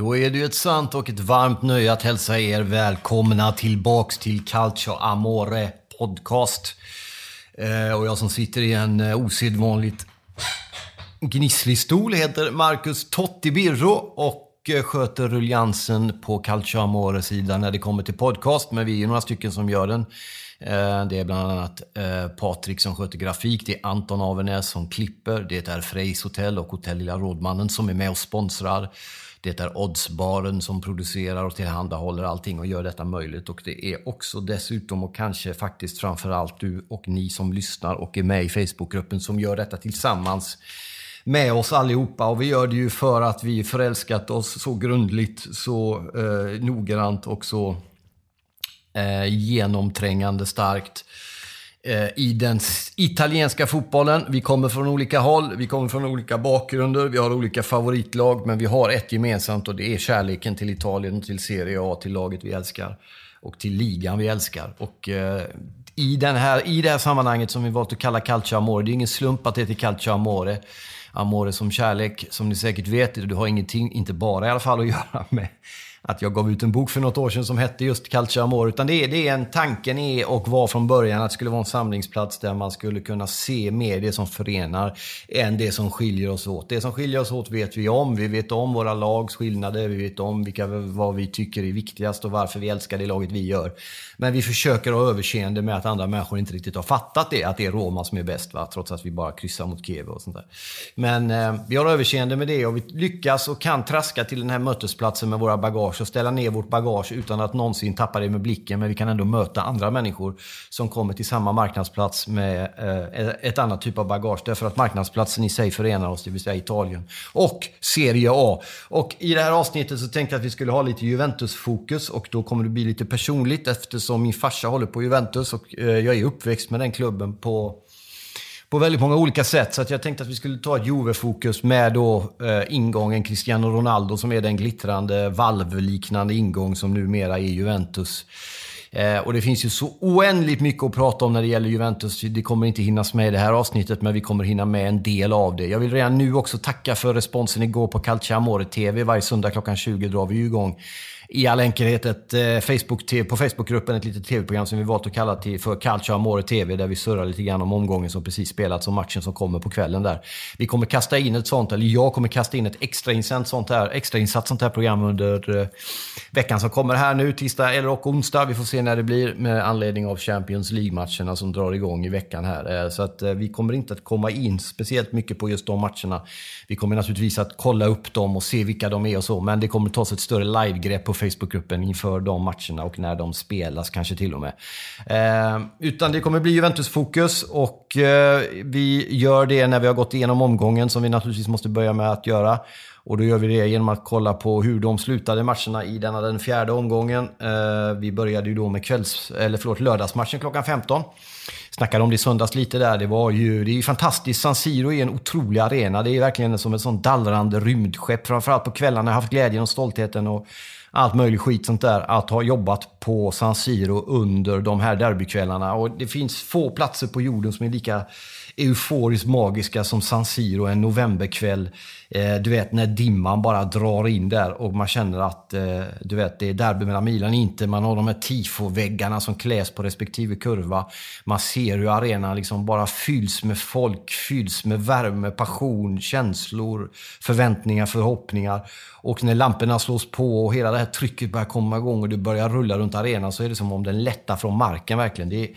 Då är det ju ett sant och ett varmt nöje att hälsa er välkomna tillbaks till Calcio Amore Podcast. Eh, och jag som sitter i en eh, osedvanligt gnisslig stol heter Marcus Totti Birro och eh, sköter ruljansen på Calcio Amore-sidan när det kommer till podcast. Men vi är ju några stycken som gör den. Det är bland annat Patrik som sköter grafik, det är Anton Avenäs som klipper, det är Freys hotell och Hotell Lilla Rådmannen som är med och sponsrar. Det är Oddsbaren som producerar och tillhandahåller allting och gör detta möjligt. Och det är också dessutom och kanske faktiskt framförallt du och ni som lyssnar och är med i Facebookgruppen som gör detta tillsammans med oss allihopa. Och vi gör det ju för att vi förälskat oss så grundligt, så eh, noggrant och så eh, genomträngande starkt eh, Eh, i den italienska fotbollen. Vi kommer från olika håll, vi kommer från olika bakgrunder, vi har olika favoritlag, men vi har ett gemensamt och det är kärleken till Italien till Serie A, till laget vi älskar och till ligan vi älskar. Och eh, i, den här, i det här sammanhanget som vi valt att kalla Calcio Amore, det är ingen slump att det heter Calcio Amore. Amore som kärlek, som ni säkert vet, det har ingenting, inte bara i alla fall, att göra med att jag gav ut en bok för något år sedan som hette just Calcio Amore. Utan det är, det är en, tanken är och var från början att det skulle vara en samlingsplats där man skulle kunna se mer det som förenar än det som skiljer oss åt. Det som skiljer oss åt vet vi om. Vi vet om våra lags skillnader, vi vet om vilka, vad vi tycker är viktigast och varför vi älskar det laget vi gör. Men vi försöker ha överseende med att andra människor inte riktigt har fattat det, att det är Roma som är bäst, va? trots att vi bara kryssar mot Kiev och sånt där. Men eh, vi har överseende med det och vi lyckas och kan traska till den här mötesplatsen med våra bagage och ställa ner vårt bagage utan att någonsin tappa det med blicken. Men vi kan ändå möta andra människor som kommer till samma marknadsplats med eh, ett annat typ av bagage. Därför att marknadsplatsen i sig förenar oss, det vill säga Italien. Och Serie A. Och i det här avsnittet så tänkte jag att vi skulle ha lite Juventus-fokus och då kommer det bli lite personligt eftersom min farsa håller på Juventus och eh, jag är uppväxt med den klubben på på väldigt många olika sätt. Så att jag tänkte att vi skulle ta ett Juve-fokus med då eh, ingången Cristiano Ronaldo som är den glittrande valvliknande ingång som numera är Juventus. Eh, och det finns ju så oändligt mycket att prata om när det gäller Juventus. Det kommer inte hinnas med i det här avsnittet, men vi kommer hinna med en del av det. Jag vill redan nu också tacka för responsen igår på Calciamore TV. Varje söndag klockan 20 drar vi igång i all enkelhet ett, eh, Facebook -TV, på Facebookgruppen ett litet tv-program som vi valt att kalla till för Calcio Amore TV där vi surrar lite grann om omgången som precis spelats och matchen som kommer på kvällen där. Vi kommer kasta in ett sånt, eller jag kommer kasta in ett extrainsatt sånt här, extrainsatt sånt här program under eh, veckan som kommer här nu, tisdag eller och onsdag. Vi får se när det blir med anledning av Champions League-matcherna som drar igång i veckan här. Eh, Så att eh, vi kommer inte att komma in speciellt mycket på just de matcherna. Vi kommer naturligtvis att kolla upp dem och se vilka de är och så, men det kommer tas ett större livegrepp på Facebookgruppen inför de matcherna och när de spelas kanske till och med. Eh, utan det kommer bli Juventus-fokus och eh, vi gör det när vi har gått igenom omgången som vi naturligtvis måste börja med att göra. Och då gör vi det genom att kolla på hur de slutade matcherna i denna den fjärde omgången. Eh, vi började ju då med kvälls, eller förlåt, lördagsmatchen klockan 15. Snackade om det i söndags lite där. Det var ju, det är ju fantastiskt. San Siro är en otrolig arena. Det är verkligen som ett sånt dallrande rymdskepp. Framförallt på kvällarna Jag har haft glädjen och stoltheten och allt möjligt skit sånt där. Att ha jobbat på San Siro under de här derbykvällarna. Och det finns få platser på jorden som är lika euforiskt magiska som San Siro en novemberkväll. Eh, du vet när dimman bara drar in där och man känner att eh, du vet, det är derby mellan Milan inte. Man har de här tifoväggarna som kläs på respektive kurva. Man ser hur arenan liksom bara fylls med folk, fylls med värme, passion, känslor, förväntningar, förhoppningar. Och när lamporna slås på och hela det här trycket börjar komma igång och det börjar rulla runt arenan så är det som om den lättar från marken verkligen. Det är,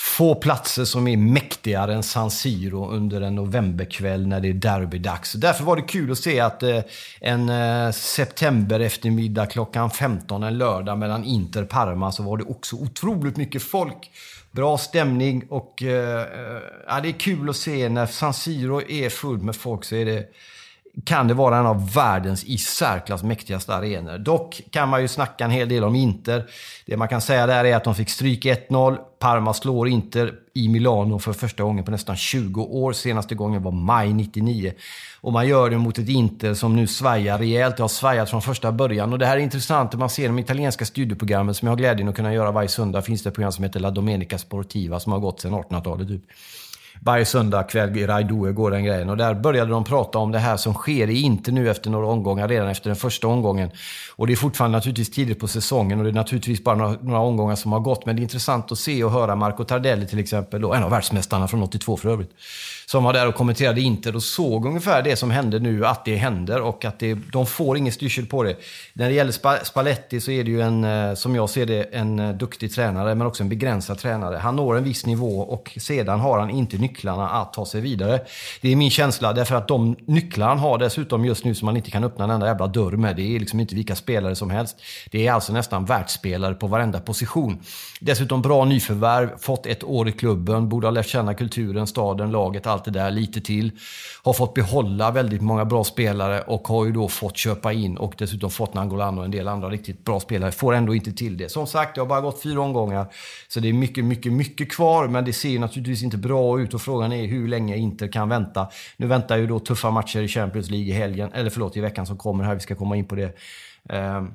få platser som är mäktigare än San Siro under en novemberkväll när det är derbydags. Därför var det kul att se att eh, en eh, september eftermiddag klockan 15 en lördag mellan Inter och Parma så var det också otroligt mycket folk. Bra stämning och eh, ja, det är kul att se när San Siro är fullt med folk så är det kan det vara en av världens i särklass mäktigaste arenor. Dock kan man ju snacka en hel del om Inter. Det man kan säga där är att de fick stryk 1-0. Parma slår Inter i Milano för första gången på nästan 20 år. Senaste gången var maj 99. Och man gör det mot ett Inter som nu svajar rejält. Det har svajat från första början. Och det här är intressant. Man ser de italienska studieprogrammen som jag har glädjen att kunna göra varje söndag. finns det ett program som heter La Domenica Sportiva som har gått sedan 1800-talet. Typ varje söndag kväll i Raidoe går den grejen. Och där började de prata om det här som sker i inte nu efter några omgångar, redan efter den första omgången. Och det är fortfarande naturligtvis tidigt på säsongen och det är naturligtvis bara några, några omgångar som har gått. Men det är intressant att se och höra Marco Tardelli till exempel, då, en av världsmästarna från 82 för övrigt som var där och kommenterade Inter och såg ungefär det som hände nu, att det händer och att det, de får ingen styrsel på det. När det gäller Spalletti så är det ju en, eh, som jag ser det, en eh, duktig tränare men också en begränsad tränare. Han når en viss nivå och sedan har han inte nycklarna att ta sig vidare. Det är min känsla, därför att de nycklar han har dessutom just nu som man inte kan öppna en enda jävla dörr med, det är liksom inte vilka spelare som helst. Det är alltså nästan världsspelare på varenda position. Dessutom bra nyförvärv, fått ett år i klubben, borde ha lärt känna kulturen, staden, laget, allt allt det där lite till. Har fått behålla väldigt många bra spelare och har ju då fått köpa in och dessutom fått Nangolan och en del andra riktigt bra spelare. Får ändå inte till det. Som sagt, det har bara gått fyra omgångar. Så det är mycket, mycket, mycket kvar. Men det ser ju naturligtvis inte bra ut och frågan är hur länge Inter kan vänta. Nu väntar ju då tuffa matcher i Champions League i helgen, eller förlåt, i veckan som kommer här. Vi ska komma in på det. Ehm,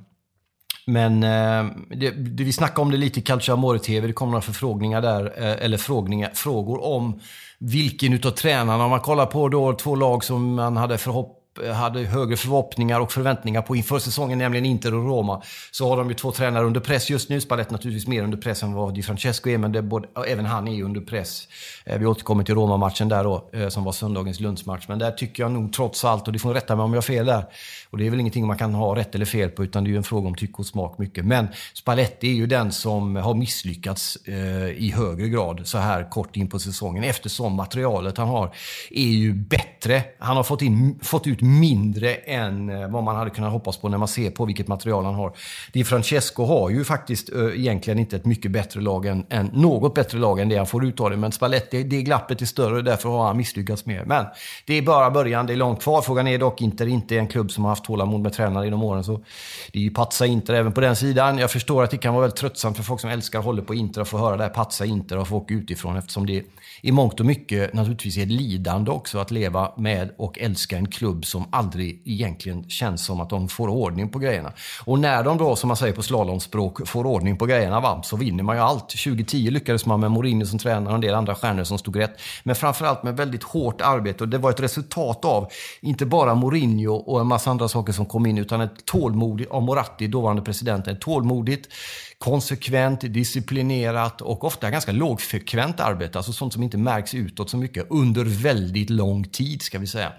men eh, det, det, vi snackade om det lite i Calciamore TV. Det kom några förfrågningar där, eh, eller frågningar, frågor om vilken utav tränarna, om man kollar på då två lag som man hade förhopp hade högre förhoppningar och förväntningar på inför säsongen, nämligen Inter och Roma, så har de ju två tränare under press just nu. Spalett naturligtvis mer under press än vad Di Francesco är, men det, både, även han är ju under press. Eh, vi återkommer till Roma-matchen där då, eh, som var söndagens lunchmatch. Men där tycker jag nog trots allt, och du får rätta mig om jag har fel där, och det är väl ingenting man kan ha rätt eller fel på, utan det är ju en fråga om tycke och smak mycket. Men Spalletti är ju den som har misslyckats eh, i högre grad så här kort in på säsongen, eftersom materialet han har är ju bättre. Han har fått, in, fått ut mindre än eh, vad man hade kunnat hoppas på när man ser på vilket material han har. Di Francesco har ju faktiskt eh, egentligen inte ett mycket bättre lag än, än, något bättre lag än det han får ut av det. Men Spalletti, det glappet är större och därför har han misslyckats mer. Men det är bara början, det är långt kvar. Frågan är dock inte, inte en klubb som har haft tålamod med tränare genom åren. Så det är ju patsa Inter även på den sidan. Jag förstår att det kan vara väldigt tröttsamt för folk som älskar och håller på Inter att få höra det här patsa Inter och få åka utifrån eftersom det i mångt och mycket naturligtvis är ett lidande också att leva med och älska en klubb som aldrig egentligen känns som att de får ordning på grejerna. Och när de då, som man säger på slalomspråk, får ordning på grejerna va, så vinner man ju allt. 2010 lyckades man med Mourinho som tränare och en del andra stjärnor som stod rätt. Men framförallt med väldigt hårt arbete och det var ett resultat av inte bara Mourinho och en massa andra saker som kom in utan ett tålmodigt av Moratti, dåvarande presidenten, tålmodigt konsekvent, disciplinerat och ofta ganska lågfrekvent arbete. Alltså sånt som inte märks utåt så mycket under väldigt lång tid, ska vi säga.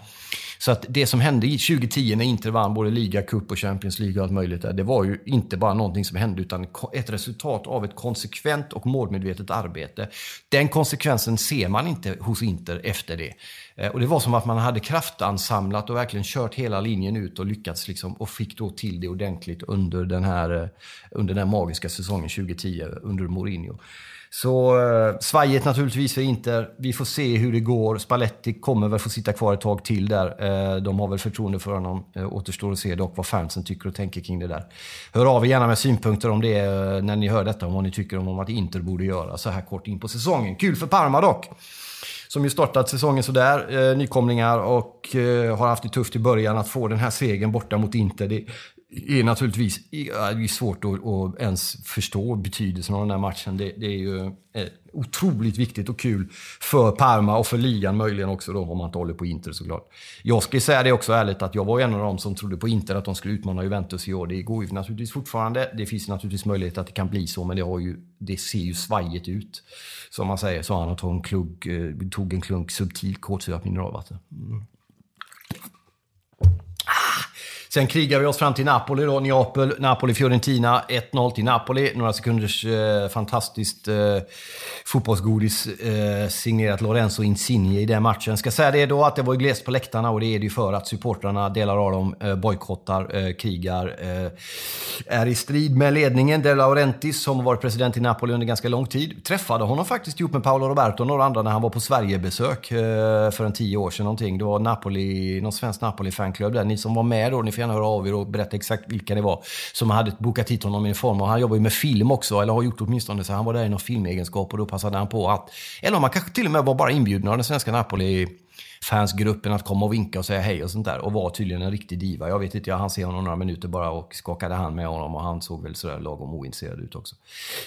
Så att det som hände i 2010 när Inter vann både liga, cup och Champions League och allt möjligt där, det var ju inte bara någonting som hände utan ett resultat av ett konsekvent och målmedvetet arbete. Den konsekvensen ser man inte hos Inter efter det. Eh, och det var som att man hade kraftansamlat och verkligen kört hela linjen ut och lyckats liksom, och fick då till det ordentligt under den här, eh, under den magiska säsongen 2010 under Mourinho. Så eh, svajigt naturligtvis för Inter. Vi får se hur det går. Spalletti kommer väl få sitta kvar ett tag till där. Eh, de har väl förtroende för honom. Eh, återstår att se dock vad fansen tycker och tänker kring det där. Hör av er gärna med synpunkter om det eh, när ni hör detta, om vad ni tycker om att Inter borde göra så här kort in på säsongen. Kul för Parma dock! Som ju startat säsongen sådär, eh, nykomlingar och eh, har haft det tufft i början att få den här segern borta mot Inter. Det, är naturligtvis är svårt att, att, ens förstå betydelsen av den här matchen. Det, det är ju eh, otroligt viktigt och kul för Parma och för ligan möjligen också då, om man inte håller på Inter såklart. Jag ska säga det också ärligt att jag var en av dem som trodde på Inter att de skulle utmana Juventus i år. Det går ju naturligtvis fortfarande. Det finns naturligtvis möjlighet att det kan bli så, men det, har ju, det ser ju svajigt ut. Som man säger, så han eh, tog en klunk, tog en klunk subtilt kolsyrat mineralvatten. Mm. Sen krigar vi oss fram till Napoli då, Neapel, Napoli-Fiorentina. 1-0 till Napoli. Några sekunders eh, fantastiskt eh, fotbollsgodis eh, signerat Lorenzo Insigne i den matchen. Ska säga det då att det var glest på läktarna och det är det ju för att supportrarna, delar av dem, eh, bojkottar, eh, krigar, eh, är i strid med ledningen. De Laurentiis, som har varit president i Napoli under ganska lång tid, träffade honom faktiskt ihop med Paolo Roberto och några andra när han var på Sverigebesök eh, för en tio år sedan någonting. Det var Napoli, någon svensk Napoli-fanklubb där. Ni som var med då, ni får gärna höra av er och berätta exakt vilka det var som hade bokat hit honom i en form. Och han jobbar ju med film också, eller har gjort åtminstone, så han var där i någon filmegenskap och då passade han på att... Eller om han kanske till och med var bara inbjuden av den svenska Napoli fansgruppen att komma och vinka och säga hej och sånt där. Och var tydligen en riktig diva. Jag vet inte, jag hann se honom några minuter bara och skakade hand med honom och han såg väl sådär lagom ointresserad ut också.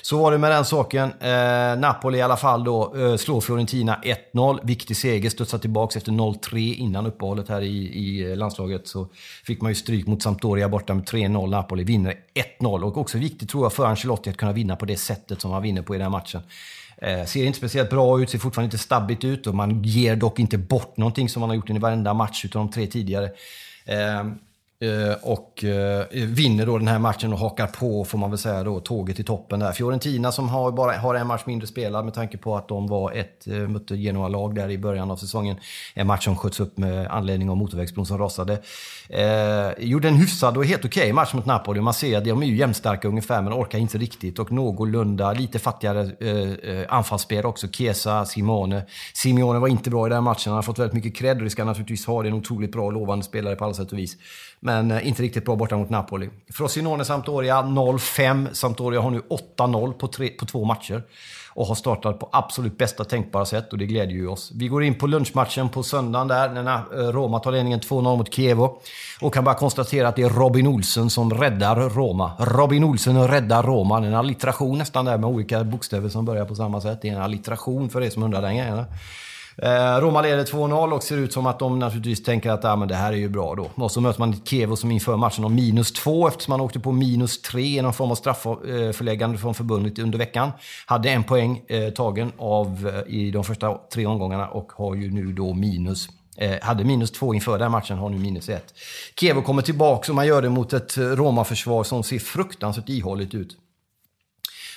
Så var det med den saken. Eh, Napoli i alla fall då eh, slår Fiorentina 1-0. Viktig seger, studsar tillbaks efter 0-3 innan uppehållet här i, i landslaget. Så fick man ju stryk mot Sampdoria borta med 3-0. Napoli vinner 1-0 och också viktigt tror jag för Ancelotti att kunna vinna på det sättet som han vinner på i den här matchen. Eh, ser inte speciellt bra ut, ser fortfarande inte stabbigt ut och man ger dock inte bort någonting som man har gjort i varenda match utav de tre tidigare. Eh, Eh, Eh, och eh, vinner då den här matchen och hakar på, får man väl säga då, tåget i toppen där. Fiorentina som har, bara, har en match mindre spelad med tanke på att de var ett, eh, mötte Genoa-lag där i början av säsongen. En match som sköts upp med anledning av motorvägsbron som rasade. Eh, gjorde en hyfsad och helt okej okay match mot Napoli. Man ser att de är ju jämnstarka ungefär, men orkar inte riktigt. Och någorlunda, lite fattigare eh, anfallsspel också. Chiesa, Simone. Simeone var inte bra i den matchen. Han har fått väldigt mycket cred och det ska naturligtvis ha. Det är en otroligt bra och lovande spelare på alla sätt och vis. Men eh, inte riktigt bra borta mot Napoli. Frosinone Sampdoria 0-5. Sampdoria har nu 8-0 på, på två matcher. Och har startat på absolut bästa tänkbara sätt och det glädjer ju oss. Vi går in på lunchmatchen på söndagen där, när eh, Roma tar ledningen 2-0 mot Kievo. Och kan bara konstatera att det är Robin Olsen som räddar Roma. Robin Olsen räddar Roma. En allitteration nästan där med olika bokstäver som börjar på samma sätt. Det är en allitteration för er som undrar den grejen. Eh, Roma leder 2-0 och ser ut som att de naturligtvis tänker att ah, men det här är ju bra då. Och så möter man Kevo som inför matchen om minus 2 eftersom man åkte på minus 3 i någon form av straffförläggande eh, från förbundet under veckan. Hade en poäng eh, tagen av eh, i de första tre omgångarna och har ju nu då minus hade minus två inför den matchen, har nu minus ett. Kevo kommer tillbaka och man gör det mot ett Roma-försvar som ser fruktansvärt ihåligt ut.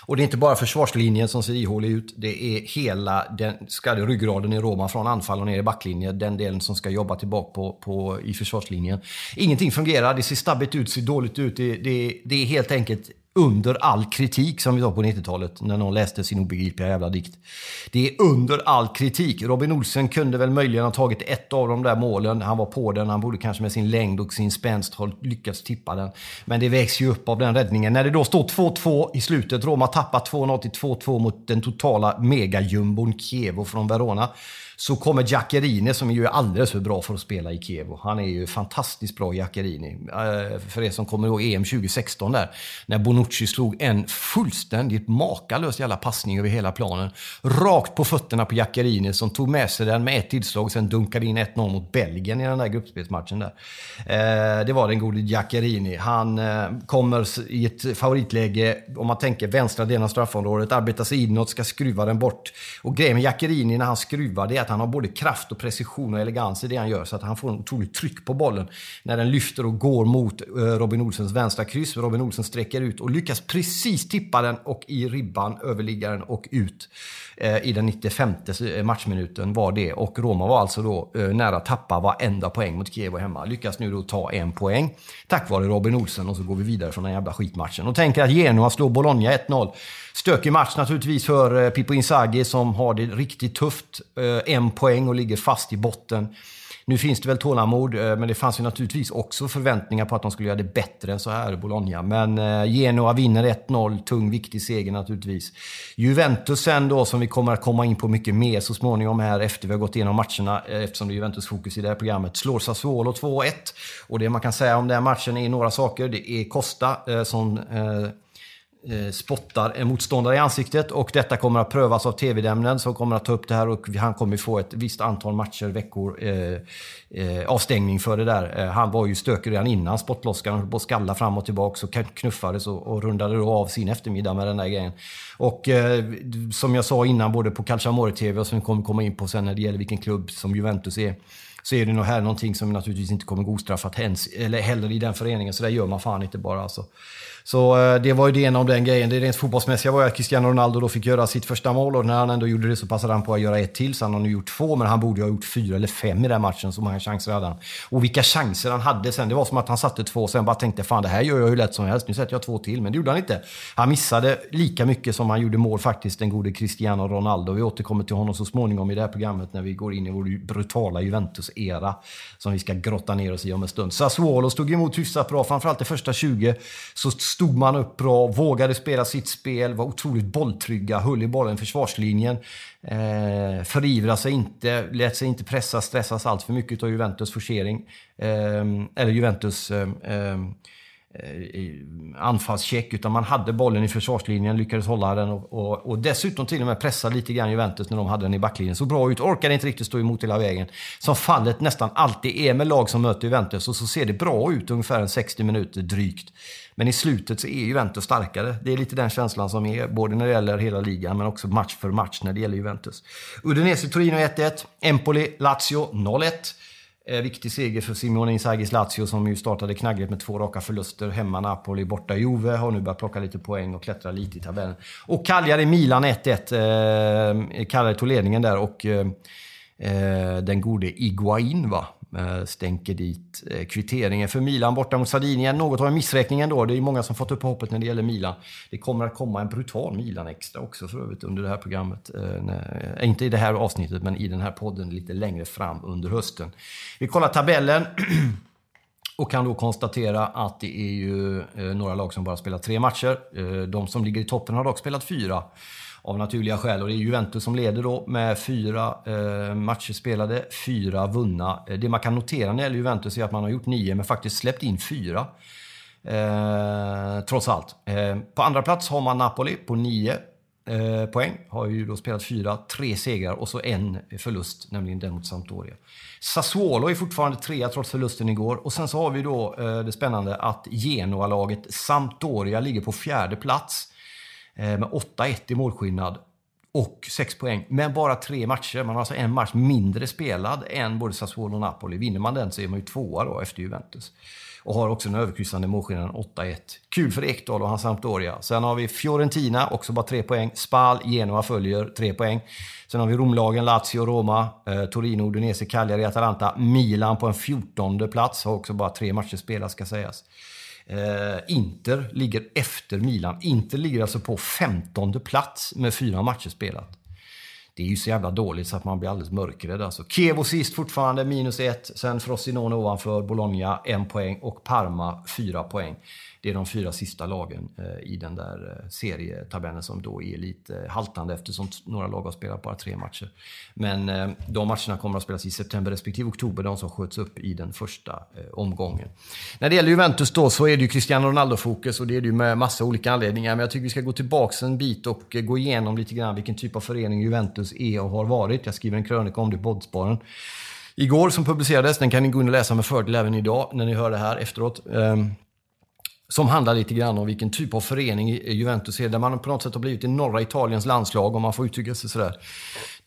Och det är inte bara försvarslinjen som ser ihålig ut. Det är hela den skadade ryggraden i Roma från anfall och ner i backlinjen. Den delen som ska jobba tillbaka på, på, i försvarslinjen. Ingenting fungerar. Det ser stabbigt ut, ser dåligt ut. Det, det, det är helt enkelt under all kritik som vi sa på 90-talet när någon läste sin obegripliga jävla dikt. Det är under all kritik. Robin Olsen kunde väl möjligen ha tagit ett av de där målen. Han var på den, han borde kanske med sin längd och sin spänst ha lyckats tippa den. Men det vägs ju upp av den räddningen. När det då står 2-2 i slutet, Roma tappar 2-0 till 2-2 mot den totala megajumbon Kievo från Verona så kommer Giaccherini som är alldeles för bra för att spela i Kiev. Han är ju fantastiskt bra, Giaccherini. Eh, för er som kommer ihåg EM 2016 där, när Bonucci slog en fullständigt makalös jävla passning över hela planen. Rakt på fötterna på Giaccherini som tog med sig den med ett tillslag och sen dunkade in 1-0 mot Belgien i den där gruppspelsmatchen där. Eh, det var den gode Giaccherini. Han eh, kommer i ett favoritläge, om man tänker vänstra delen av straffområdet, arbetar sig inåt, ska skruva den bort. Och grejen med Giaccherini när han skruvar, det är att han har både kraft och precision och elegans i det han gör. Så att han får en otroligt tryck på bollen när den lyfter och går mot eh, Robin Olsens vänstra kryss. Robin Olsen sträcker ut och lyckas precis tippa den och i ribban, överliggaren och ut eh, i den 95 eh, matchminuten var det. Och Roma var alltså då nära att tappa varenda poäng mot Kiev hemma. Lyckas nu då ta en poäng tack vare Robin Olsen och så går vi vidare från den jävla skitmatchen. Och tänker att Genoa slår Bologna 1-0. Stökig match naturligtvis för Pippo Inzaghi som har det riktigt tufft. En poäng och ligger fast i botten. Nu finns det väl tålamod, eh, men det fanns ju naturligtvis också förväntningar på att de skulle göra det bättre än så här, Bologna. Men eh, Genoa vinner 1-0, tung, viktig seger naturligtvis. Juventus sen då, som vi kommer att komma in på mycket mer så småningom här efter vi har gått igenom matcherna, eh, eftersom det är Juventus fokus i det här programmet, slår Sassuolo 2-1. Och det man kan säga om den matchen är några saker. Det är Costa som Eh, spottar en motståndare i ansiktet och detta kommer att prövas av TV-nämnden som kommer att ta upp det här och han kommer få ett visst antal matcher, veckor, eh, eh, avstängning för det där. Eh, han var ju stökig redan innan spottlosskan, höll på att skalla fram och tillbaka och knuffades och, och rundade då av sin eftermiddag med den där grejen. Och eh, som jag sa innan, både på Calciamore TV och som vi kommer komma in på sen när det gäller vilken klubb som Juventus är så är det nog här någonting som naturligtvis inte kommer gå ostraffat eller heller i den föreningen. Så det gör man fan inte bara alltså. Så eh, det var ju det ena om den grejen. Det rent fotbollsmässiga var ju att Cristiano Ronaldo då fick göra sitt första mål och när han ändå gjorde det så passade han på att göra ett till. Så han har nu gjort två, men han borde ju ha gjort fyra eller fem i den matchen. Så många chanser hade han. Och vilka chanser han hade sen. Det var som att han satte två och sen bara tänkte fan det här gör jag hur lätt som helst. Nu sätter jag två till. Men det gjorde han inte. Han missade lika mycket som han gjorde mål faktiskt, den gode Cristiano Ronaldo. Vi återkommer till honom så småningom i det här programmet när vi går in i vår brutala Juventus-era. Som vi ska grotta ner oss i om en stund. Sassuolo stod emot hyfsat bra. Framförallt de första 20 så stod man upp bra, vågade spela sitt spel, var otroligt bolltrygga, höll i bollen i försvarslinjen. Eh, förivra sig inte, lät sig inte pressas, stressas allt för mycket av Juventus forcering. Eh, eller Juventus eh Eh, Eh, anfallscheck, utan man hade bollen i försvarslinjen, lyckades hålla den och, och, och, dessutom till och med pressa lite grann Juventus när de hade den i backlinjen. Så bra ut, orkade inte riktigt stå emot hela vägen. Som fallet nästan alltid är med lag som möter Juventus och så ser det bra ut ungefär 60 minuter drygt. Men i slutet så är Juventus starkare. Det är lite den känslan som är, både när det gäller hela ligan men också match för match när det gäller Juventus. Udinese-Torino 1-1, Empoli-Lazio 0-1. Eh, viktig seger för Simone Inzaghis Lazio som ju startade knaggligt med två raka förluster. Hemma Napoli, borta Juve. Har nu börjat plocka lite poäng och klättra lite i tabellen. Och Cagliari Milan 1-1. Eh, Cagliari tog ledningen där och eh, eh den gode Iguain va, Eh, stänker dit eh, kvitteringen för Milan borta mot Sardinien. Något av en missräkning ändå. Det är många som fått upp hoppet när det gäller Milan. Det kommer att komma en brutal Milan-extra också för övrigt under det här programmet. Eh, Nej, inte i det här avsnittet, men i den här podden lite längre fram under hösten. Vi kollar tabellen. Och kan då konstatera att det är ju några lag som bara spelat tre matcher. De som ligger i toppen har dock spelat fyra av naturliga skäl. Och det är Juventus som leder då med fyra eh, matcher spelade, fyra vunna. Eh, det man kan notera när det gäller Juventus är att man har gjort nio, men faktiskt släppt in fyra. Eh, trots allt. Eh, på andra plats har man Napoli på nio eh, poäng. Har ju då spelat fyra, tre segrar och så en förlust, nämligen den mot Sampdoria. Sassuolo är fortfarande trea trots förlusten igår. Och sen så har vi då eh, det spännande att Genoa-laget Sampdoria ligger på fjärde plats Eh, med 8-1 i målskillnad och 6 poäng. Men bara tre matcher. Man har alltså en match mindre spelad än både Sassuolo och Napoli. Vinner man den så är man ju tvåa då efter Juventus. Och har också en överkryssande målskillnad 8-1. Kul för Ekdal och hans Sampdoria. Sen har vi Fiorentina, också bara tre poäng. Spal, Genoa följer, tre poäng. Sen har vi Romlagen, Lazio, Roma, eh, Torino, Udinese, Cagliari, Atalanta. Milan på en 14 plats. Har också bara tre matcher spelat ska sägas. Eh, Inter ligger efter Milan. Inter ligger alltså på 15 plats med fyra matcher spelat. Det är ju så jävla dåligt så att man blir alldeles mörkrädd. Alltså. Kevo sist fortfarande, minus ett. Sen Frosinone ovanför, Bologna en poäng och Parma fyra poäng. Det är de fyra sista lagen eh, i den där eh, serietabellen som då är lite eh, haltande eftersom några lag har spelat bara tre matcher. Men de matcherna kommer att spelas i september respektive oktober, de som sköts upp i den första omgången. När det gäller Juventus då så är det ju Cristiano Ronaldo-fokus och det är det ju med massa olika anledningar. Men jag tycker vi ska gå tillbaka en bit och gå igenom lite grann vilken typ av förening Juventus är e och har varit. Jag skriver en krönika om det i Poddsparen igår som publicerades. Den kan ni gå in och läsa med fördel även idag när ni hör det här efteråt. Ehm, som handlar lite grann om vilken typ av förening Juventus är, där man på något sätt har blivit i norra Italiens landslag, om man får uttrycka sig sådär.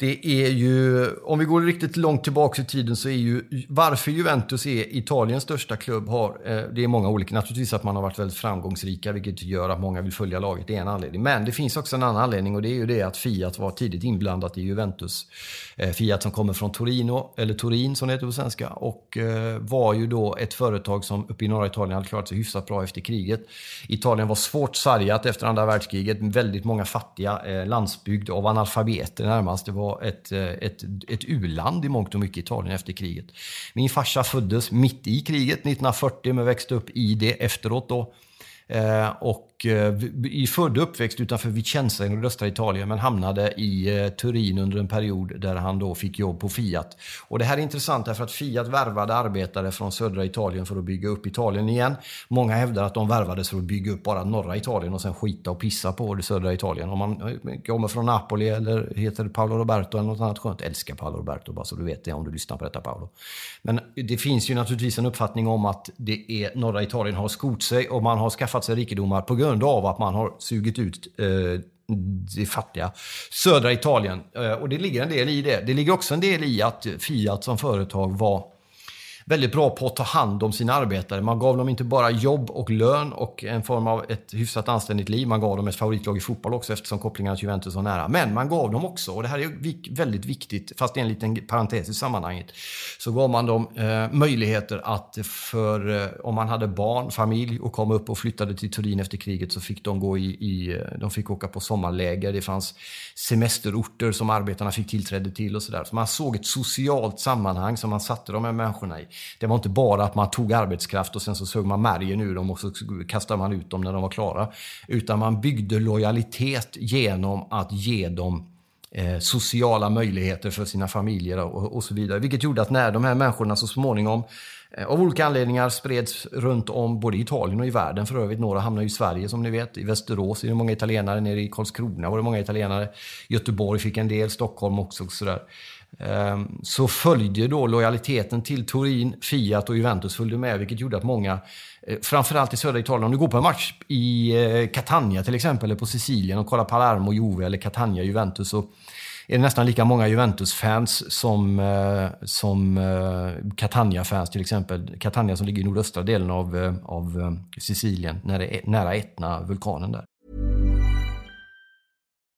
Det är ju, om vi går riktigt långt tillbaka i tiden så är ju varför Juventus är Italiens största klubb har, eh, det är många olika. Naturligtvis att man har varit väldigt framgångsrika vilket gör att många vill följa laget, det är en anledning. Men det finns också en annan anledning och det är ju det att Fiat var tidigt inblandat i Juventus. Eh, Fiat som kommer från Torino, eller Turin som det heter på svenska, och eh, var ju då ett företag som uppe i norra Italien hade klarat sig hyfsat bra efter kriget. Italien var svårt sargat efter andra världskriget, väldigt många fattiga, landsbygd av analfabeter närmast. Det var var ett, eh, ett, ett u-land i mångt och mycket, Italien, efter kriget. Min farsa föddes mitt i kriget 1940 men växte upp i det efteråt. Då. Eh, och eh, född och uppväxt utanför Vicenza i nordöstra Italien men hamnade i eh, Turin under en period där han då fick jobb på Fiat. Och det här är intressant därför att Fiat värvade arbetare från södra Italien för att bygga upp Italien igen. Många hävdar att de värvades för att bygga upp bara norra Italien och sen skita och pissa på det södra Italien. Om man eh, kommer från Napoli eller heter Paolo Roberto eller något annat skönt. Älskar Paolo Roberto, bara så du vet det om du lyssnar på detta Paolo. Men det finns ju naturligtvis en uppfattning om att det är norra Italien har skott sig och man har skaffat sig rikedomar på grund grund av att man har sugit ut eh, det fattiga södra Italien. Eh, och det ligger en del i det. Det ligger också en del i att Fiat som företag var väldigt bra på att ta hand om sina arbetare. Man gav dem inte bara jobb och lön och en form av ett hyfsat anständigt liv. Man gav dem ett favoritlag i fotboll också eftersom kopplingarna till Juventus var nära. Men man gav dem också, och det här är väldigt viktigt, fast det är en liten parentes i sammanhanget, så gav man dem eh, möjligheter att för, eh, om man hade barn, familj och kom upp och flyttade till Turin efter kriget så fick de gå i, i eh, de fick åka på sommarläger. Det fanns semesterorter som arbetarna fick tillträde till och sådär. Så man såg ett socialt sammanhang som man satte de här människorna i. Det var inte bara att man tog arbetskraft och sen så sög man märgen ur dem och så kastade man ut dem när de var klara. Utan man byggde lojalitet genom att ge dem eh, sociala möjligheter för sina familjer och, och, så vidare. Vilket gjorde att när de här människorna så småningom eh, av olika anledningar spreds runt om både i Italien och i världen för övrigt. Några hamnade i Sverige som ni vet. I Västerås är det många italienare. Nere i Karlskrona var det många italienare. Göteborg fick en del. Stockholm också. Och sådär. Ehm, så följde då lojaliteten till Turin, Fiat och Juventus följde med, vilket gjorde att många, eh, framförallt i södra Italien, om du går på en match i eh, Catania till exempel, eller på Sicilien och kollar Palermo, Juve eller Catania, Juventus, så är det nästan lika många Juventus-fans som, eh, som Catania-fans till exempel. Catania som ligger i nordöstra delen av, av Sicilien, nära, nära Etna, vulkanen där.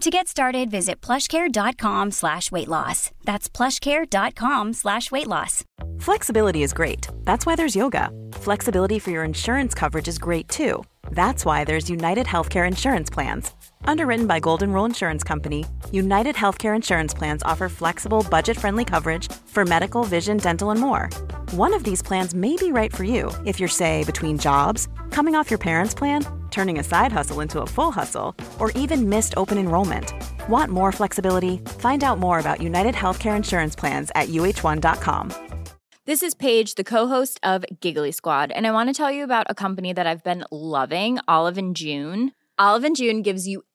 To get started, visit plushcare.com slash weight loss. That's plushcare.com slash weight loss. Flexibility is great. That's why there's yoga. Flexibility for your insurance coverage is great too. That's why there's United Healthcare Insurance Plans. Underwritten by Golden Rule Insurance Company, United Healthcare Insurance Plans offer flexible, budget friendly coverage for medical, vision, dental, and more. One of these plans may be right for you if you're, say, between jobs, coming off your parents' plan, turning a side hustle into a full hustle, or even missed open enrollment. Want more flexibility? Find out more about United Healthcare Insurance Plans at uh1.com. This is Paige, the co-host of Giggly Squad, and I want to tell you about a company that I've been loving, Olive and June. Olive and June gives you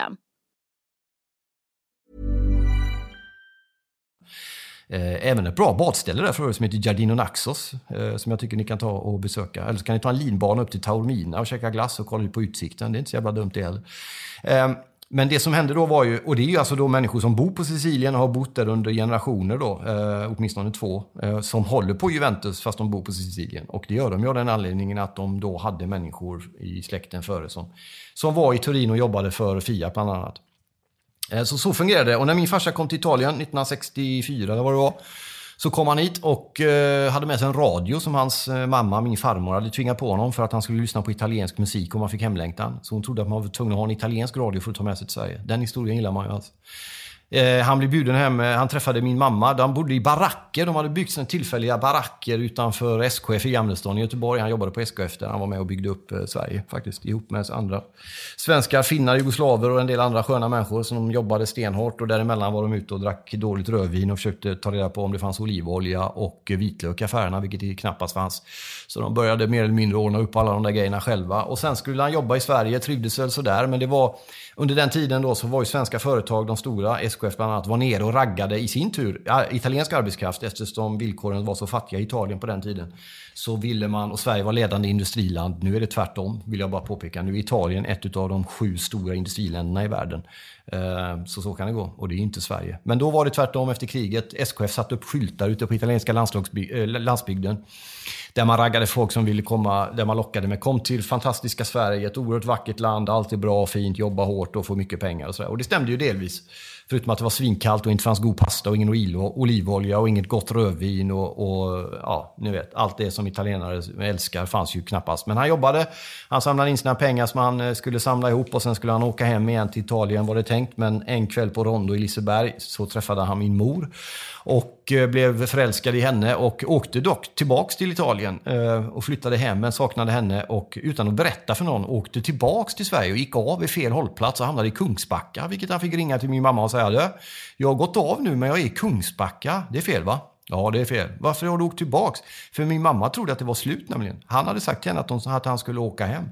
System. Eh, även ett bra badställe där för som heter Giardino Naxos eh, som jag tycker ni kan ta och besöka. Eller så kan ni ta en linbana upp till Taormina och käka glass och kolla ut på utsikten. Det är inte så jävla dumt det heller. Ehm, men det som hände då var ju, och det är ju alltså då människor som bor på Sicilien och har bott där under generationer då, eh, åtminstone två, eh, som håller på Juventus fast de bor på Sicilien. Och det gör de ju av den anledningen att de då hade människor i släkten före som, som var i Turin och jobbade för Fiat bland annat. Eh, så så fungerade det. Och när min farsa kom till Italien 1964, eller vad det var, så kom han hit och eh, hade med sig en radio som hans eh, mamma, min farmor, hade tvingat på honom för att han skulle lyssna på italiensk musik om man fick hemlängtan. Så hon trodde att man var tvungen att ha en italiensk radio för att ta med sig till Sverige. Den historien gillar man ju alltså. Eh, han blev bjuden hem, eh, han träffade min mamma. De bodde i baracker. De hade byggt sina tillfälliga baracker utanför SKF i Gamlestaden i Göteborg. Han jobbade på SKF där han var med och byggde upp eh, Sverige faktiskt. Ihop med andra svenskar, finnar, jugoslaver och en del andra sköna människor som jobbade stenhårt. Och däremellan var de ute och drack dåligt rödvin och försökte ta reda på om det fanns olivolja och vitlök i affärerna, vilket det knappast fanns. Så de började mer eller mindre ordna upp alla de där grejerna själva. Och sen skulle han jobba i Sverige, trivdes väl sådär. Men det var under den tiden då så var ju svenska företag, de stora, SKF bland annat, var nere och raggade i sin tur italiensk arbetskraft eftersom villkoren var så fattiga i Italien på den tiden. Så ville man, och Sverige var ledande industriland, nu är det tvärtom vill jag bara påpeka. Nu är Italien ett av de sju stora industriländerna i världen. Eh, så så kan det gå och det är inte Sverige. Men då var det tvärtom efter kriget. SKF satte upp skyltar ute på italienska eh, landsbygden där man raggade folk som ville komma, där man lockade med kom till fantastiska Sverige, ett oerhört vackert land, allt är bra, och fint, jobba hårt och få mycket pengar och sådär. Och det stämde ju delvis. Förutom att det var svinkallt och inte fanns god pasta och ingen olivolja och inget gott rödvin och, och, ja, ni vet, allt det som italienare älskar fanns ju knappast. Men han jobbade, han samlade in sina pengar som han eh, skulle samla ihop och sen skulle han åka hem igen till Italien var det tänkt. Men en kväll på Rondo i Liseberg så träffade han min mor och eh, blev förälskad i henne och åkte dock tillbaks till Italien eh, och flyttade hem men saknade henne och utan att berätta för någon åkte tillbaks till Sverige och gick av vid fel hållplats och hamnade i Kungsbacka vilket han fick ringa till min mamma och säga jag har gått av nu men jag är i Kungsbacka. Det är fel va? Ja, det är fel. Varför har du åkt tillbaks? För min mamma trodde att det var slut nämligen. Han hade sagt till henne att han skulle åka hem.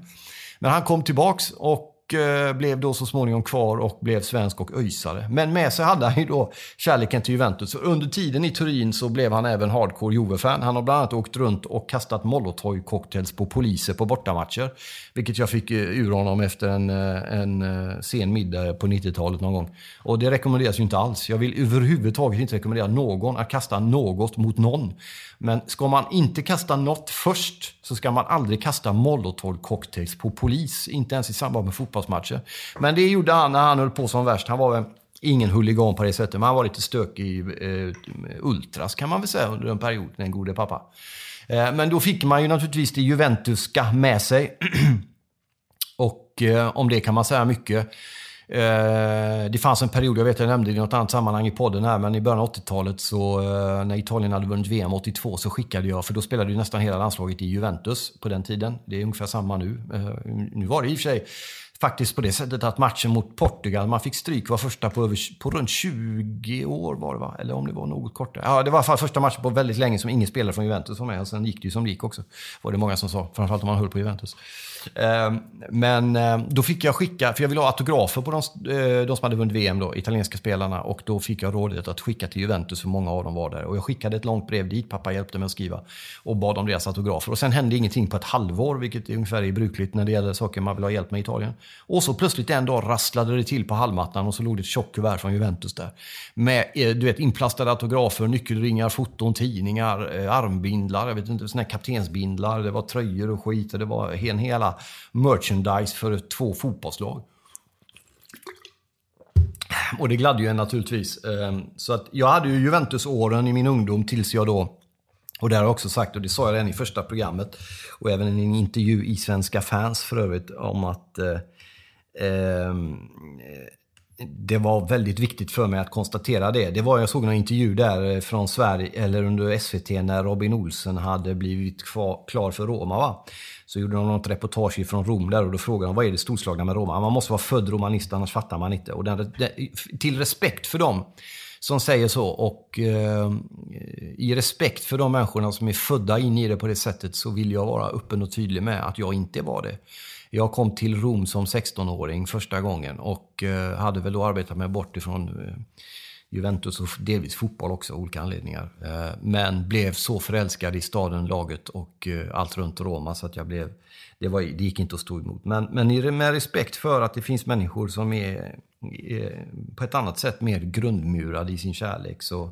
Men han kom tillbaks och Eh, blev då så småningom kvar och blev svensk och öjsare. Men med sig hade han ju då kärleken till Juventus. Under tiden i Turin så blev han även hardcore Juve-fan. Han har bland annat åkt runt och kastat molotov-cocktails på poliser på bortamatcher. Vilket jag fick eh, ur honom efter en, eh, en sen middag på 90-talet någon gång. Och det rekommenderas ju inte alls. Jag vill överhuvudtaget inte rekommendera någon att kasta något mot någon. Men ska man inte kasta något först så ska man aldrig kasta molotov-cocktails på polis. Inte ens i samband med fotboll fotbollsmatcher. Men det gjorde han när han höll på som värst. Han var ingen huligan på det sättet, men han var lite stökig eh, ultras kan man väl säga under en period, den gode pappa. Eh, men då fick man ju naturligtvis det Juventuska med sig. Och eh, om det kan man säga mycket. Eh, det fanns en period, jag vet jag nämnde det i något annat sammanhang i podden här, men i början av 80-talet så eh, när Italien hade vunnit VM 82 så skickade jag, för då spelade ju nästan hela landslaget i Juventus på den tiden. Det är ungefär samma nu. Eh, nu var det i och för sig faktiskt på det sättet att matchen mot Portugal, man fick stryk, var första på, över, på runt 20 år var det va? Eller om det var något kortare. Ja, det var i alla fall första matchen på väldigt länge som ingen spelare från Juventus var med. Och sen gick det ju som det gick också. Var det många som sa. Framförallt om man höll på Juventus. Ehm, men ehm, då fick jag skicka, för jag ville ha autografer på de, eh, de som hade vunnit VM, då, italienska spelarna. Och då fick jag rådet att skicka till Juventus, för många av dem var där. Och jag skickade ett långt brev dit, pappa hjälpte mig att skriva. Och bad om deras autografer. Och sen hände ingenting på ett halvår, vilket är ungefär är brukligt när det gäller saker man vill ha hjälp med i Italien. Och så plötsligt en dag rasslade det till på hallmattan och så låg det ett tjockt kuvert från Juventus där. Med eh, du vet, inplastade autografer, nyckelringar, foton, tidningar, eh, armbindlar, jag vet inte, såna här kaptensbindlar, det var tröjor och skit och det var en hela merchandise för två fotbollslag. Och det gladde ju en naturligtvis. Ehm, så att jag hade ju Juventus-åren i min ungdom tills jag då och det har jag också sagt, och det sa jag redan i första programmet, och även i en intervju i Svenska fans för övrigt, om att eh, Ehm, det var väldigt viktigt för mig att konstatera det. Det var, jag såg en intervju där eh, från Sverige, eller under SVT, när Robin Olsen hade blivit klar för Roma. Va? Så gjorde de något reportage från Rom där och då frågade de vad är det storslagna med Roma? Man måste vara född romanist, annars fattar man inte. Och den, till respekt för dem som säger så och eh, i respekt för de människorna som är födda in i det på det sättet så vill jag vara öppen och tydlig med att jag inte var det. Jag kom till Rom som 16-åring första gången och eh, hade väl då arbetat mig bort ifrån eh, Juventus och delvis fotboll också, av olika anledningar. Eh, men blev så förälskad i staden, laget och allt runt Roma så att jag blev... Det, var, det gick inte att stå emot. Men, men med respekt för att det finns människor som är, är på ett annat sätt mer grundmurade i sin kärlek så,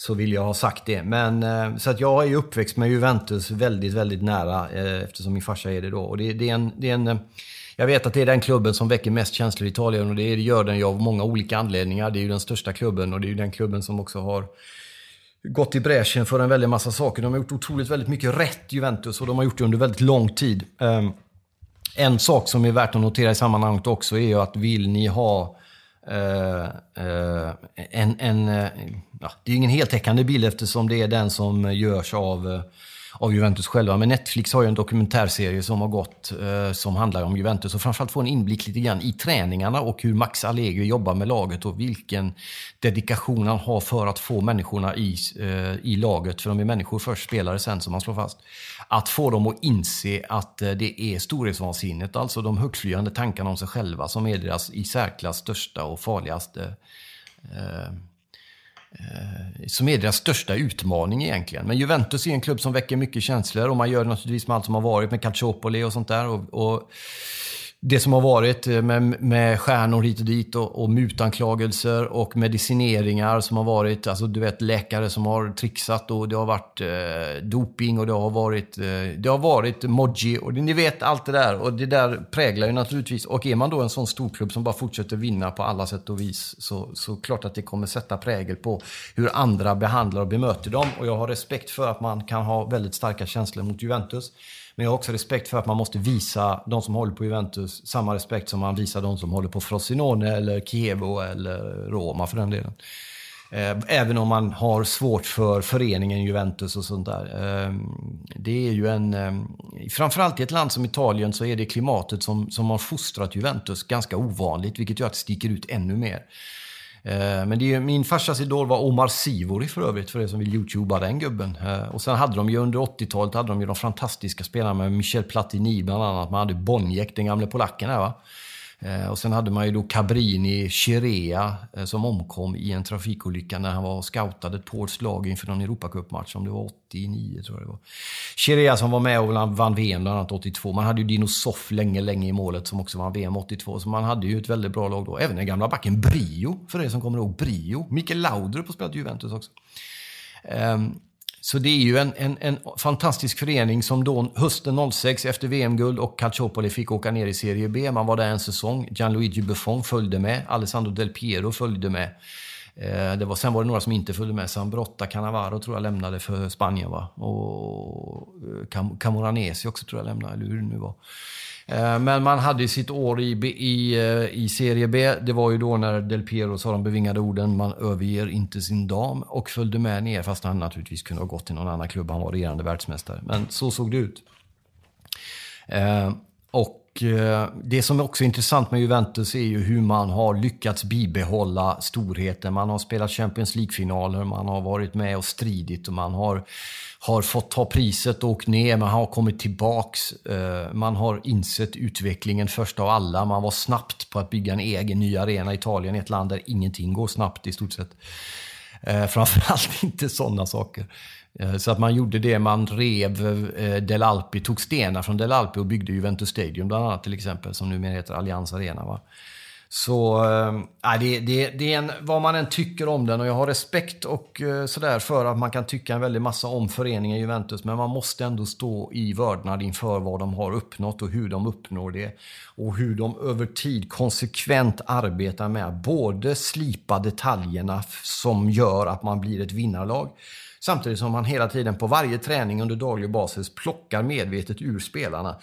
så vill jag ha sagt det. Men, eh, så att jag är uppväxt med Juventus väldigt, väldigt nära eh, eftersom min farsa är det då. Och det, det, är en, det är en, eh, jag vet att det är den klubben som väcker mest känslor i Italien och det gör den ju av många olika anledningar. Det är ju den största klubben och det är ju den klubben som också har gått i bräschen för en väldig massa saker. De har gjort otroligt väldigt mycket rätt, Juventus, och de har gjort det under väldigt lång tid. Ehm, en sak som är värt att notera i sammanhanget också är ju att vill ni ha Eh, eh, en, en eh, ja, det är ingen heltäckande bild eftersom det är den som görs av av Juventus själva. Men Netflix har ju en dokumentärserie som har gått som handlar om Juventus och framförallt få en inblick lite grann i träningarna och hur Max Allegri jobbar med laget och vilken dedikation han har för att få människorna i, i laget, för de är människor först, spelare sen som man slår fast. Att få dem att inse att eh, det är storhetsvansinnet, alltså de högtflygande tankarna om sig själva som är deras i särklass största och farligaste eh, Eh, som är deras största utmaning egentligen. Men Juventus är en klubb som väcker mycket känslor och man gör det naturligtvis med allt som har varit med Calciopoli och sånt där. Och, och det som har varit eh, med, med stjärnor hit och dit och, och mutanklagelser och medicineringar som har varit, alltså du vet läkare som har trixat och det har varit eh, doping och det har varit, eh, det har varit moji och det, ni vet allt det där och det där präglar ju naturligtvis. Och är man då en sån storklubb som bara fortsätter vinna på alla sätt och vis så, så klart att det kommer sätta prägel på hur andra behandlar och bemöter dem. Och jag har respekt för att man kan ha väldigt starka känslor mot Juventus. Men jag har också respekt för att man måste visa de som håller på Juventus samma respekt som man visar de som håller på Frosinone eller Chievo eller Roma för den delen. Eh, även om man har svårt för föreningen Juventus och sånt där. Eh, det är ju en... Eh, framförallt i ett land som Italien så är det klimatet som, som har fostrat Juventus ganska ovanligt, vilket gör att det sticker ut ännu mer. Eh, men det är, min farsas idol var Omar Sivori för övrigt, för er som vill youtuba den gubben. Eh, och sen hade de ju under 80-talet hade de ju de fantastiska spelarna med Michel Platini bland annat. Man hade Boniek, den gamle polacken här va. Eh, och sen hade man ju då Cabrini Chirea eh, som omkom i en trafikolycka när han var scoutad scoutade ett polskt lag inför någon Europacupmatch, om det var 89 tror jag det var. Chirea som var med och vann VM bland annat 82. Man hade ju Dino Soff länge, länge i målet som också vann VM 82. Så man hade ju ett väldigt bra lag då. Även den gamla backen Brio, för er som kommer ihåg Brio. Mikael Laudrup har spelat Juventus också. Um, så det är ju en, en, en, fantastisk förening som då hösten 06 efter VM-guld och Calciopoli fick åka ner i Serie B. Man var där en säsong. Gianluigi Buffon följde med. Alessandro Del Piero följde med. Eh, det var, sen var det några som inte följde med. Sambrotta Cannavaro tror jag lämnade för Spanien. Va? Och eh, Cam Camoranesi också tror jag lämnade, eller hur det nu var. Eh, men man hade sitt år i, i, eh, i Serie B. Det var ju då när Del Piero sa de bevingade orden man överger inte sin dam och följde med ner fast han naturligtvis kunde ha gått till någon annan klubb. Han var regerande världsmästare. Men så såg det ut. Eh, och och eh, det som också är intressant med Juventus är ju hur man har lyckats bibehålla storheten. Man har spelat Champions League-finaler, man har varit med och stridit och man har har fått ta priset och åkt ner, man har kommit tillbaks. Eh, man har insett utvecklingen först av alla. Man var snabbt på att bygga en egen ny arena i Italien, ett land där ingenting går snabbt i stort sett. Eh, framförallt inte sådana saker. Eh, så att man gjorde det, man rev eh, Del Alpi, tog stenar från Del Alpi och byggde Juventus Stadium bland annat till exempel, som numera heter Allianz Arena. Va? Så äh, det, det, det är en, vad man än tycker om den och jag har respekt och äh, sådär för att man kan tycka en väldig massa om föreningen Juventus. Men man måste ändå stå i vördnad inför vad de har uppnått och hur de uppnår det. Och hur de över tid konsekvent arbetar med att både slipa detaljerna som gör att man blir ett vinnarlag. Samtidigt som man hela tiden på varje träning under daglig basis plockar medvetet ur spelarna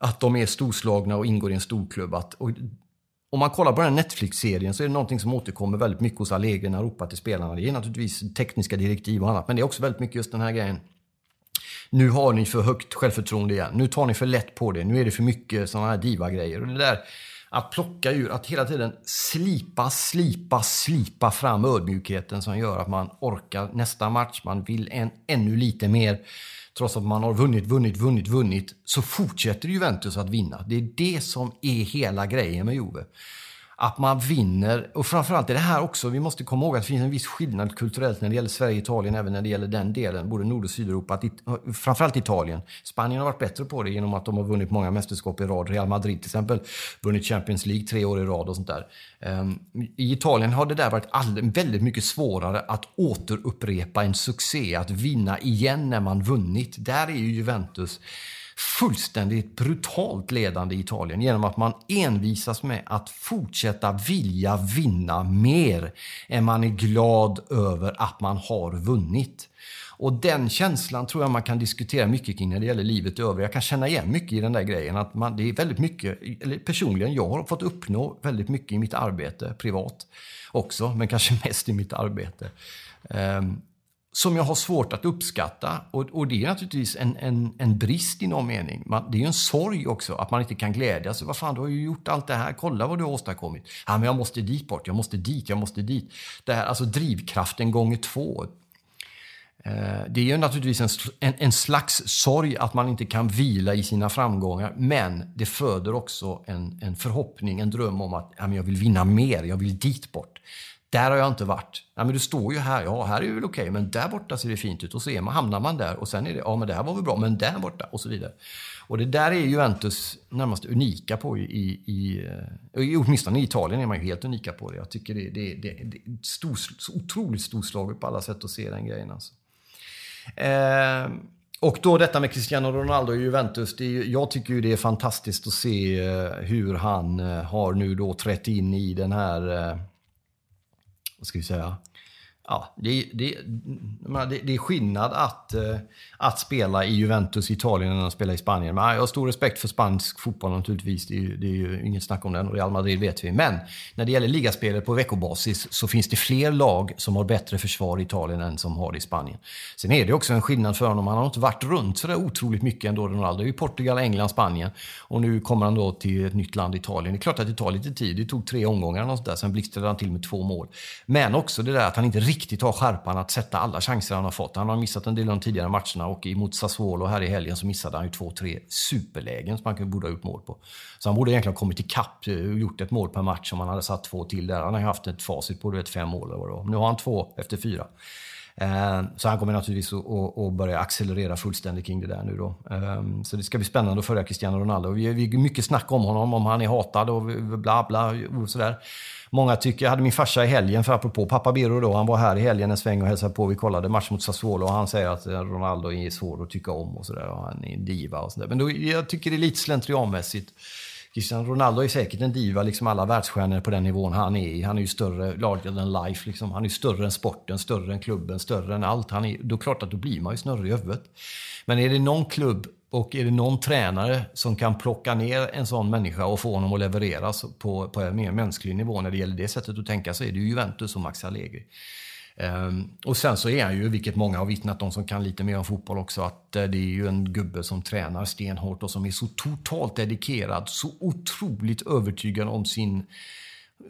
att de är storslagna och ingår i en storklubb. Att, och om man kollar på den här Netflix-serien så är det någonting som återkommer väldigt mycket hos Allegri när han ropar till spelarna. Det är naturligtvis tekniska direktiv och annat, men det är också väldigt mycket just den här grejen. Nu har ni för högt självförtroende igen. Nu tar ni för lätt på det. Nu är det för mycket sådana här diva-grejer. Och det där att plocka ur, att hela tiden slipa, slipa, slipa fram ödmjukheten som gör att man orkar nästa match. Man vill en, ännu lite mer trots att man har vunnit, vunnit, vunnit, vunnit, så fortsätter Juventus att vinna. Det är det som är hela grejen med Juve att man vinner. Och framförallt är det här också, vi måste komma ihåg att det finns en viss skillnad kulturellt när det gäller Sverige och Italien, även när det gäller den delen, både Nord och Sydeuropa. Att it, framförallt Italien. Spanien har varit bättre på det genom att de har vunnit många mästerskap i rad. Real Madrid till exempel, vunnit Champions League tre år i rad och sånt där. Um, I Italien har det där varit all, väldigt mycket svårare att återupprepa en succé, att vinna igen när man vunnit. Där är ju Juventus fullständigt brutalt ledande i Italien genom att man envisas med att fortsätta vilja vinna mer än man är glad över att man har vunnit. Och den känslan tror jag man kan diskutera mycket kring när det gäller livet i övrigt. Jag kan känna igen mycket i den där grejen. Att man, det är väldigt mycket, eller personligen, jag har fått uppnå väldigt mycket i mitt arbete privat också, men kanske mest i mitt arbete. Um, som jag har svårt att uppskatta. Och, och det är naturligtvis en, en, en brist i någon mening. Man, det är ju en sorg också att man inte kan glädjas. Vad fan, du har ju gjort allt det här. Kolla vad du har åstadkommit. Ja, men jag måste dit bort. Jag måste dit. Jag måste dit. Det här, alltså drivkraften gånger två. Eh, det är ju naturligtvis en, en, en, slags sorg att man inte kan vila i sina framgångar. Men det föder också en, en förhoppning, en dröm om att ja, men jag vill vinna mer. Jag vill dit bort. Där har jag inte varit. Ja, men du står ju här. Ja, här är det väl okej, men där borta ser det fint ut. Och så är man, hamnar man där och sen är det, ja men det här var väl bra, men där borta och så vidare. Och det där är Juventus närmast unika på i, i, i eh, åtminstone i Italien är man ju helt unika på det. Jag tycker det, det, det, det är stor, så otroligt storslaget på alla sätt att se den grejen alltså. Eh, och då detta med Cristiano Ronaldo i Juventus. Det är, jag tycker ju det är fantastiskt att se eh, hur han eh, har nu då trätt in i den här vad ska vi säga, ja, det, det, det, är skillnad att, eh, att spela i Juventus i Italien än att spela i Spanien. Men jag har stor respekt för spansk fotboll naturligtvis. Det är, det är ju inget snack om den. Real Madrid vet vi. Men när det gäller ligaspelet på veckobasis så finns det fler lag som har bättre försvar i Italien än som har det i Spanien. Sen är det också en skillnad för honom. Han har inte varit runt så där otroligt mycket ändå, Ronaldo. är Portugal, England, Spanien. Och nu kommer han då till ett nytt land, Italien. Det är klart att det tar lite tid. Det tog tre omgångar och där. Sen blixtrade han till med två mål. Men också det där att han inte riktigt har skärpan att sätta alla chanser han har fått. Han har missat en del av de tidigare matcherna och emot Sassuolo här i helgen så missade han ju två, tre superlägen som han borde ha gjort mål på. Så han borde egentligen ha kommit ikapp eh, och gjort ett mål per match om han hade satt två till där. Han har ju haft ett facit på vet, fem mål eller vad det var. Nu har han två efter fyra. Ehm, så han kommer naturligtvis att börja accelerera fullständigt kring det där nu då. Ehm, så det ska bli spännande att följa Cristiano Ronaldo. Vi är mycket snack om honom, om han är hatad och bla bla och sådär. Många tycker, jag hade min farsa i helgen, för apropå pappa Birro då, han var här i helgen en sväng och hälsade på. Vi kollade match mot Sassuolo och han säger att Ronaldo är svår att tycka om och sådär. Han är en diva och sådär. Men då, jag tycker det är lite slentrianmässigt. Cristiano Ronaldo är säkert en diva, liksom alla världsstjärnor på den nivån han är i. Han är ju större, larger than life. Liksom. Han är större än sporten, större än klubben, större än allt. Han är, då är det klart att då blir man ju snurrig i huvudet. Men är det någon klubb och är det någon tränare som kan plocka ner en sån människa och få honom att leverera på, på en mer mänsklig nivå när det gäller det sättet att tänka så är det ju Juventus och Max Allegri. Um, och sen så är han ju, vilket många har vittnat om som kan lite mer om fotboll också, att uh, det är ju en gubbe som tränar stenhårt och som är så totalt dedikerad, så otroligt övertygad om sin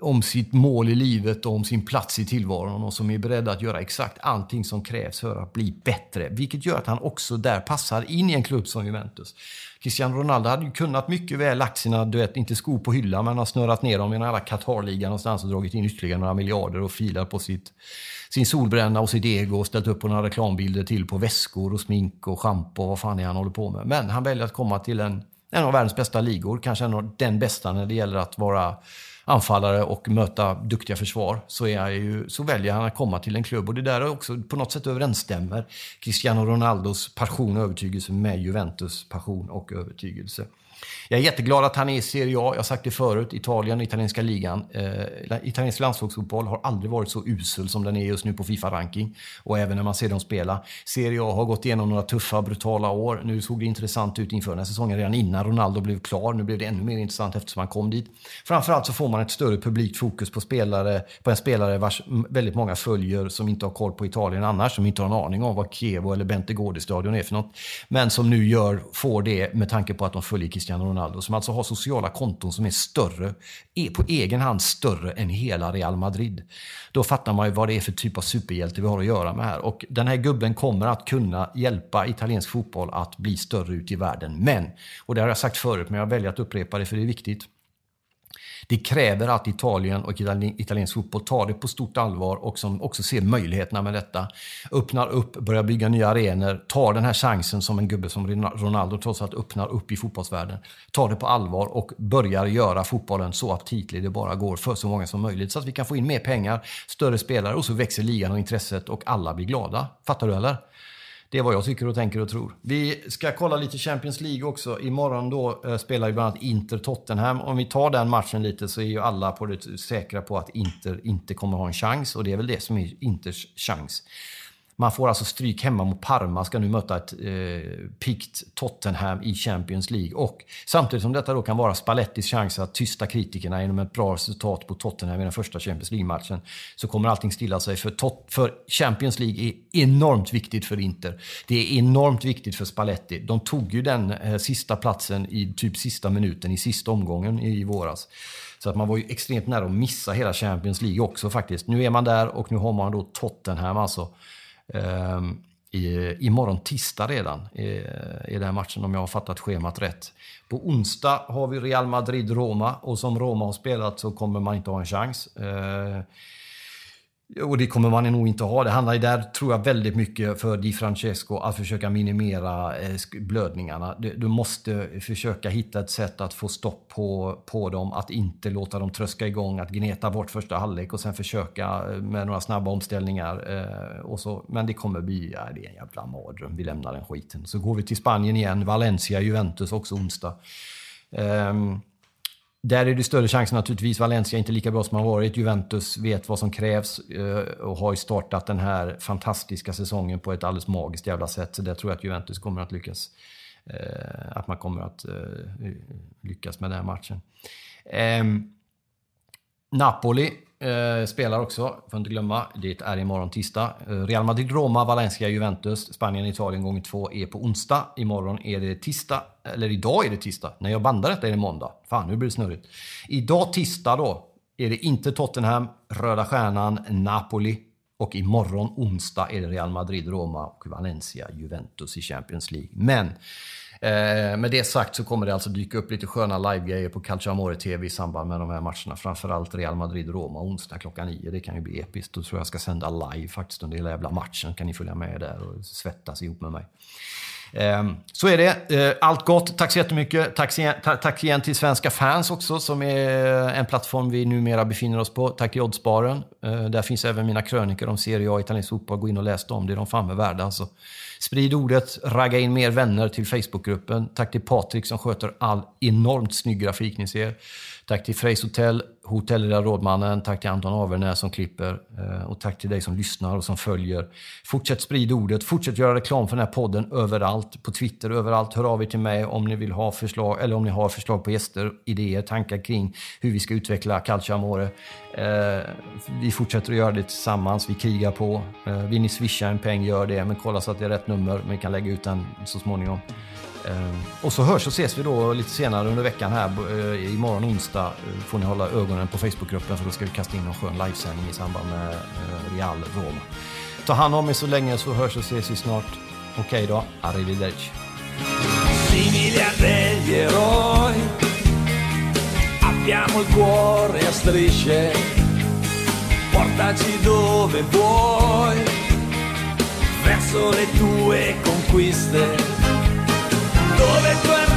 om sitt mål i livet och om sin plats i tillvaron och som är beredd att göra exakt allting som krävs för att bli bättre. Vilket gör att han också där passar in i en klubb som Juventus. Cristiano Ronaldo hade ju kunnat mycket väl lagt sina, du vet, inte skor på hyllan, men har snurrat ner dem i den här Qatarligan någonstans och dragit in ytterligare några miljarder och filat på sitt, sin solbränna och sitt ego och ställt upp på några reklambilder till på väskor och smink och schampo och vad fan är han håller på med. Men han väljer att komma till en, en av världens bästa ligor, kanske en av den bästa när det gäller att vara anfallare och möta duktiga försvar så, är ju, så väljer han att komma till en klubb. Och det där också på något sätt överensstämmer Cristiano Ronaldos passion och övertygelse med Juventus passion och övertygelse. Jag är jätteglad att han är i Serie A. Jag har sagt det förut. Italien och italienska ligan. Eh, italiensk landslagsfotboll har aldrig varit så usel som den är just nu på Fifa-ranking. Och även när man ser dem spela. Serie A har gått igenom några tuffa, brutala år. Nu såg det intressant ut inför den här säsongen redan innan Ronaldo blev klar. Nu blev det ännu mer intressant eftersom han kom dit. Framförallt så får man ett större publikt fokus på, spelare, på en spelare vars väldigt många följer som inte har koll på Italien annars. Som inte har en aning om vad Chievo eller Bente Gårdestadion är för något. Men som nu gör, får det med tanke på att de följer Christian Cristiano Ronaldo som alltså har sociala konton som är större, är på egen hand större än hela Real Madrid. Då fattar man ju vad det är för typ av superhjälte vi har att göra med här. Och den här gubben kommer att kunna hjälpa italiensk fotboll att bli större ut i världen. Men, och det har jag sagt förut, men jag väljer att upprepa det för det är viktigt. Det kräver att Italien och italiensk fotboll tar det på stort allvar och som också ser möjligheterna med detta. Öppnar upp, börjar bygga nya arenor, tar den här chansen som en gubbe som Ronaldo trots allt öppnar upp i fotbollsvärlden. Tar det på allvar och börjar göra fotbollen så aptitlig det bara går för så många som möjligt. Så att vi kan få in mer pengar, större spelare och så växer ligan och intresset och alla blir glada. Fattar du eller? Det är vad jag tycker och tänker och tror. Vi ska kolla lite Champions League också. Imorgon då eh, spelar ju bland annat Inter Tottenham. Om vi tar den matchen lite så är ju alla på det säkra på att Inter inte kommer ha en chans. Och det är väl det som är Inters chans. Man får alltså stryk hemma mot Parma, ska nu möta ett eh, pikt Tottenham i Champions League. Och samtidigt som detta då kan vara Spallettis chans att tysta kritikerna genom ett bra resultat på Tottenham i den första Champions League-matchen, så kommer allting stilla sig. För, tot, för Champions League är enormt viktigt för Inter. Det är enormt viktigt för Spalletti. De tog ju den eh, sista platsen i typ sista minuten, i sista omgången i våras. Så att man var ju extremt nära att missa hela Champions League också faktiskt. Nu är man där och nu har man då Tottenham alltså. Ehm, I, imorgon tisdag redan i den matchen om jag har fattat schemat rätt. På onsdag har vi Real Madrid-Roma och som Roma har spelat så kommer man inte ha en chans. Eh, och det kommer man nog inte ha. Det handlar där, tror jag, väldigt mycket för Di Francesco att försöka minimera eh, blödningarna. Du måste försöka hitta ett sätt att få stopp på, på dem, att inte låta dem tröska igång, att gneta bort första halvlek och sen försöka eh, med några snabba omställningar. Eh, och så. Men det kommer bli, ja, det är en jävla mardröm. Vi lämnar den skiten. Så går vi till Spanien igen, Valencia, Juventus också onsdag. Um, där är det större chanser naturligtvis. Valencia är inte lika bra som har varit. Juventus vet vad som krävs eh, och har ju startat den här fantastiska säsongen på ett alldeles magiskt jävla sätt. Så där tror jag att Juventus kommer att lyckas. Eh, att man kommer att eh, lyckas med den här matchen. Ehm, Napoli Eh, spelar också, får inte glömma. Det är imorgon tisdag. Eh, Real Madrid, Roma, Valencia, Juventus, Spanien, Italien gånger två är på onsdag. Imorgon är det tisdag. Eller idag är det tisdag. När jag bandar detta är det måndag. Fan, nu blir det snurrigt. Idag tisdag då är det inte Tottenham, Röda Stjärnan, Napoli. Och imorgon onsdag är det Real Madrid, Roma och Valencia, Juventus i Champions League. Men Eh, med det sagt så kommer det alltså dyka upp lite sköna livegrejer på Calciamore TV i samband med de här matcherna. Framförallt Real Madrid-Roma onsdag klockan nio. Det kan ju bli episkt. Då tror jag ska sända live faktiskt under hela jävla matchen. kan ni följa med där och svettas ihop med mig. Ehm, så är det. Eh, allt gott. Tack så jättemycket. Tack igen, tack igen till Svenska fans också, som är eh, en plattform vi numera befinner oss på. Tack till Oddsbaren. Eh, där finns även mina krönikor om Serie A, italiensk fotboll. Gå in och läs dem. Det är de fan med värda alltså. Sprid ordet, ragga in mer vänner till Facebookgruppen. Tack till Patrik som sköter all enormt snygg grafik ni ser. Tack till Freys Hotel, Hotellrädda Rådmannen. Tack till Anton Avernäs som klipper. Eh, och tack till dig som lyssnar och som följer. Fortsätt sprida ordet. Fortsätt göra reklam för den här podden överallt. På Twitter, överallt. Hör av er till mig om ni vill ha förslag eller om ni har förslag på gäster, idéer, tankar kring hur vi ska utveckla Calcio Amore. Eh, vi fortsätter att göra det tillsammans. Vi krigar på. Eh, vill ni swisha en peng, gör det. Men kolla så att det är rätt nummer. Men vi kan lägga ut den så småningom. Eh, och så hörs och ses vi då lite senare under veckan här. Eh, imorgon onsdag eh, får ni hålla ögonen på Facebookgruppen för då ska vi kasta in en skön livesändning i samband med Real Roma. Ta hand om er så länge så hörs och ses vi snart. Okej okay då, arrivederci. Abbiamo il cuore a strisce Portaci dove vuoi Verso le tue conquiste Todo esto es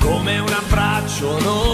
come un abbraccio noi,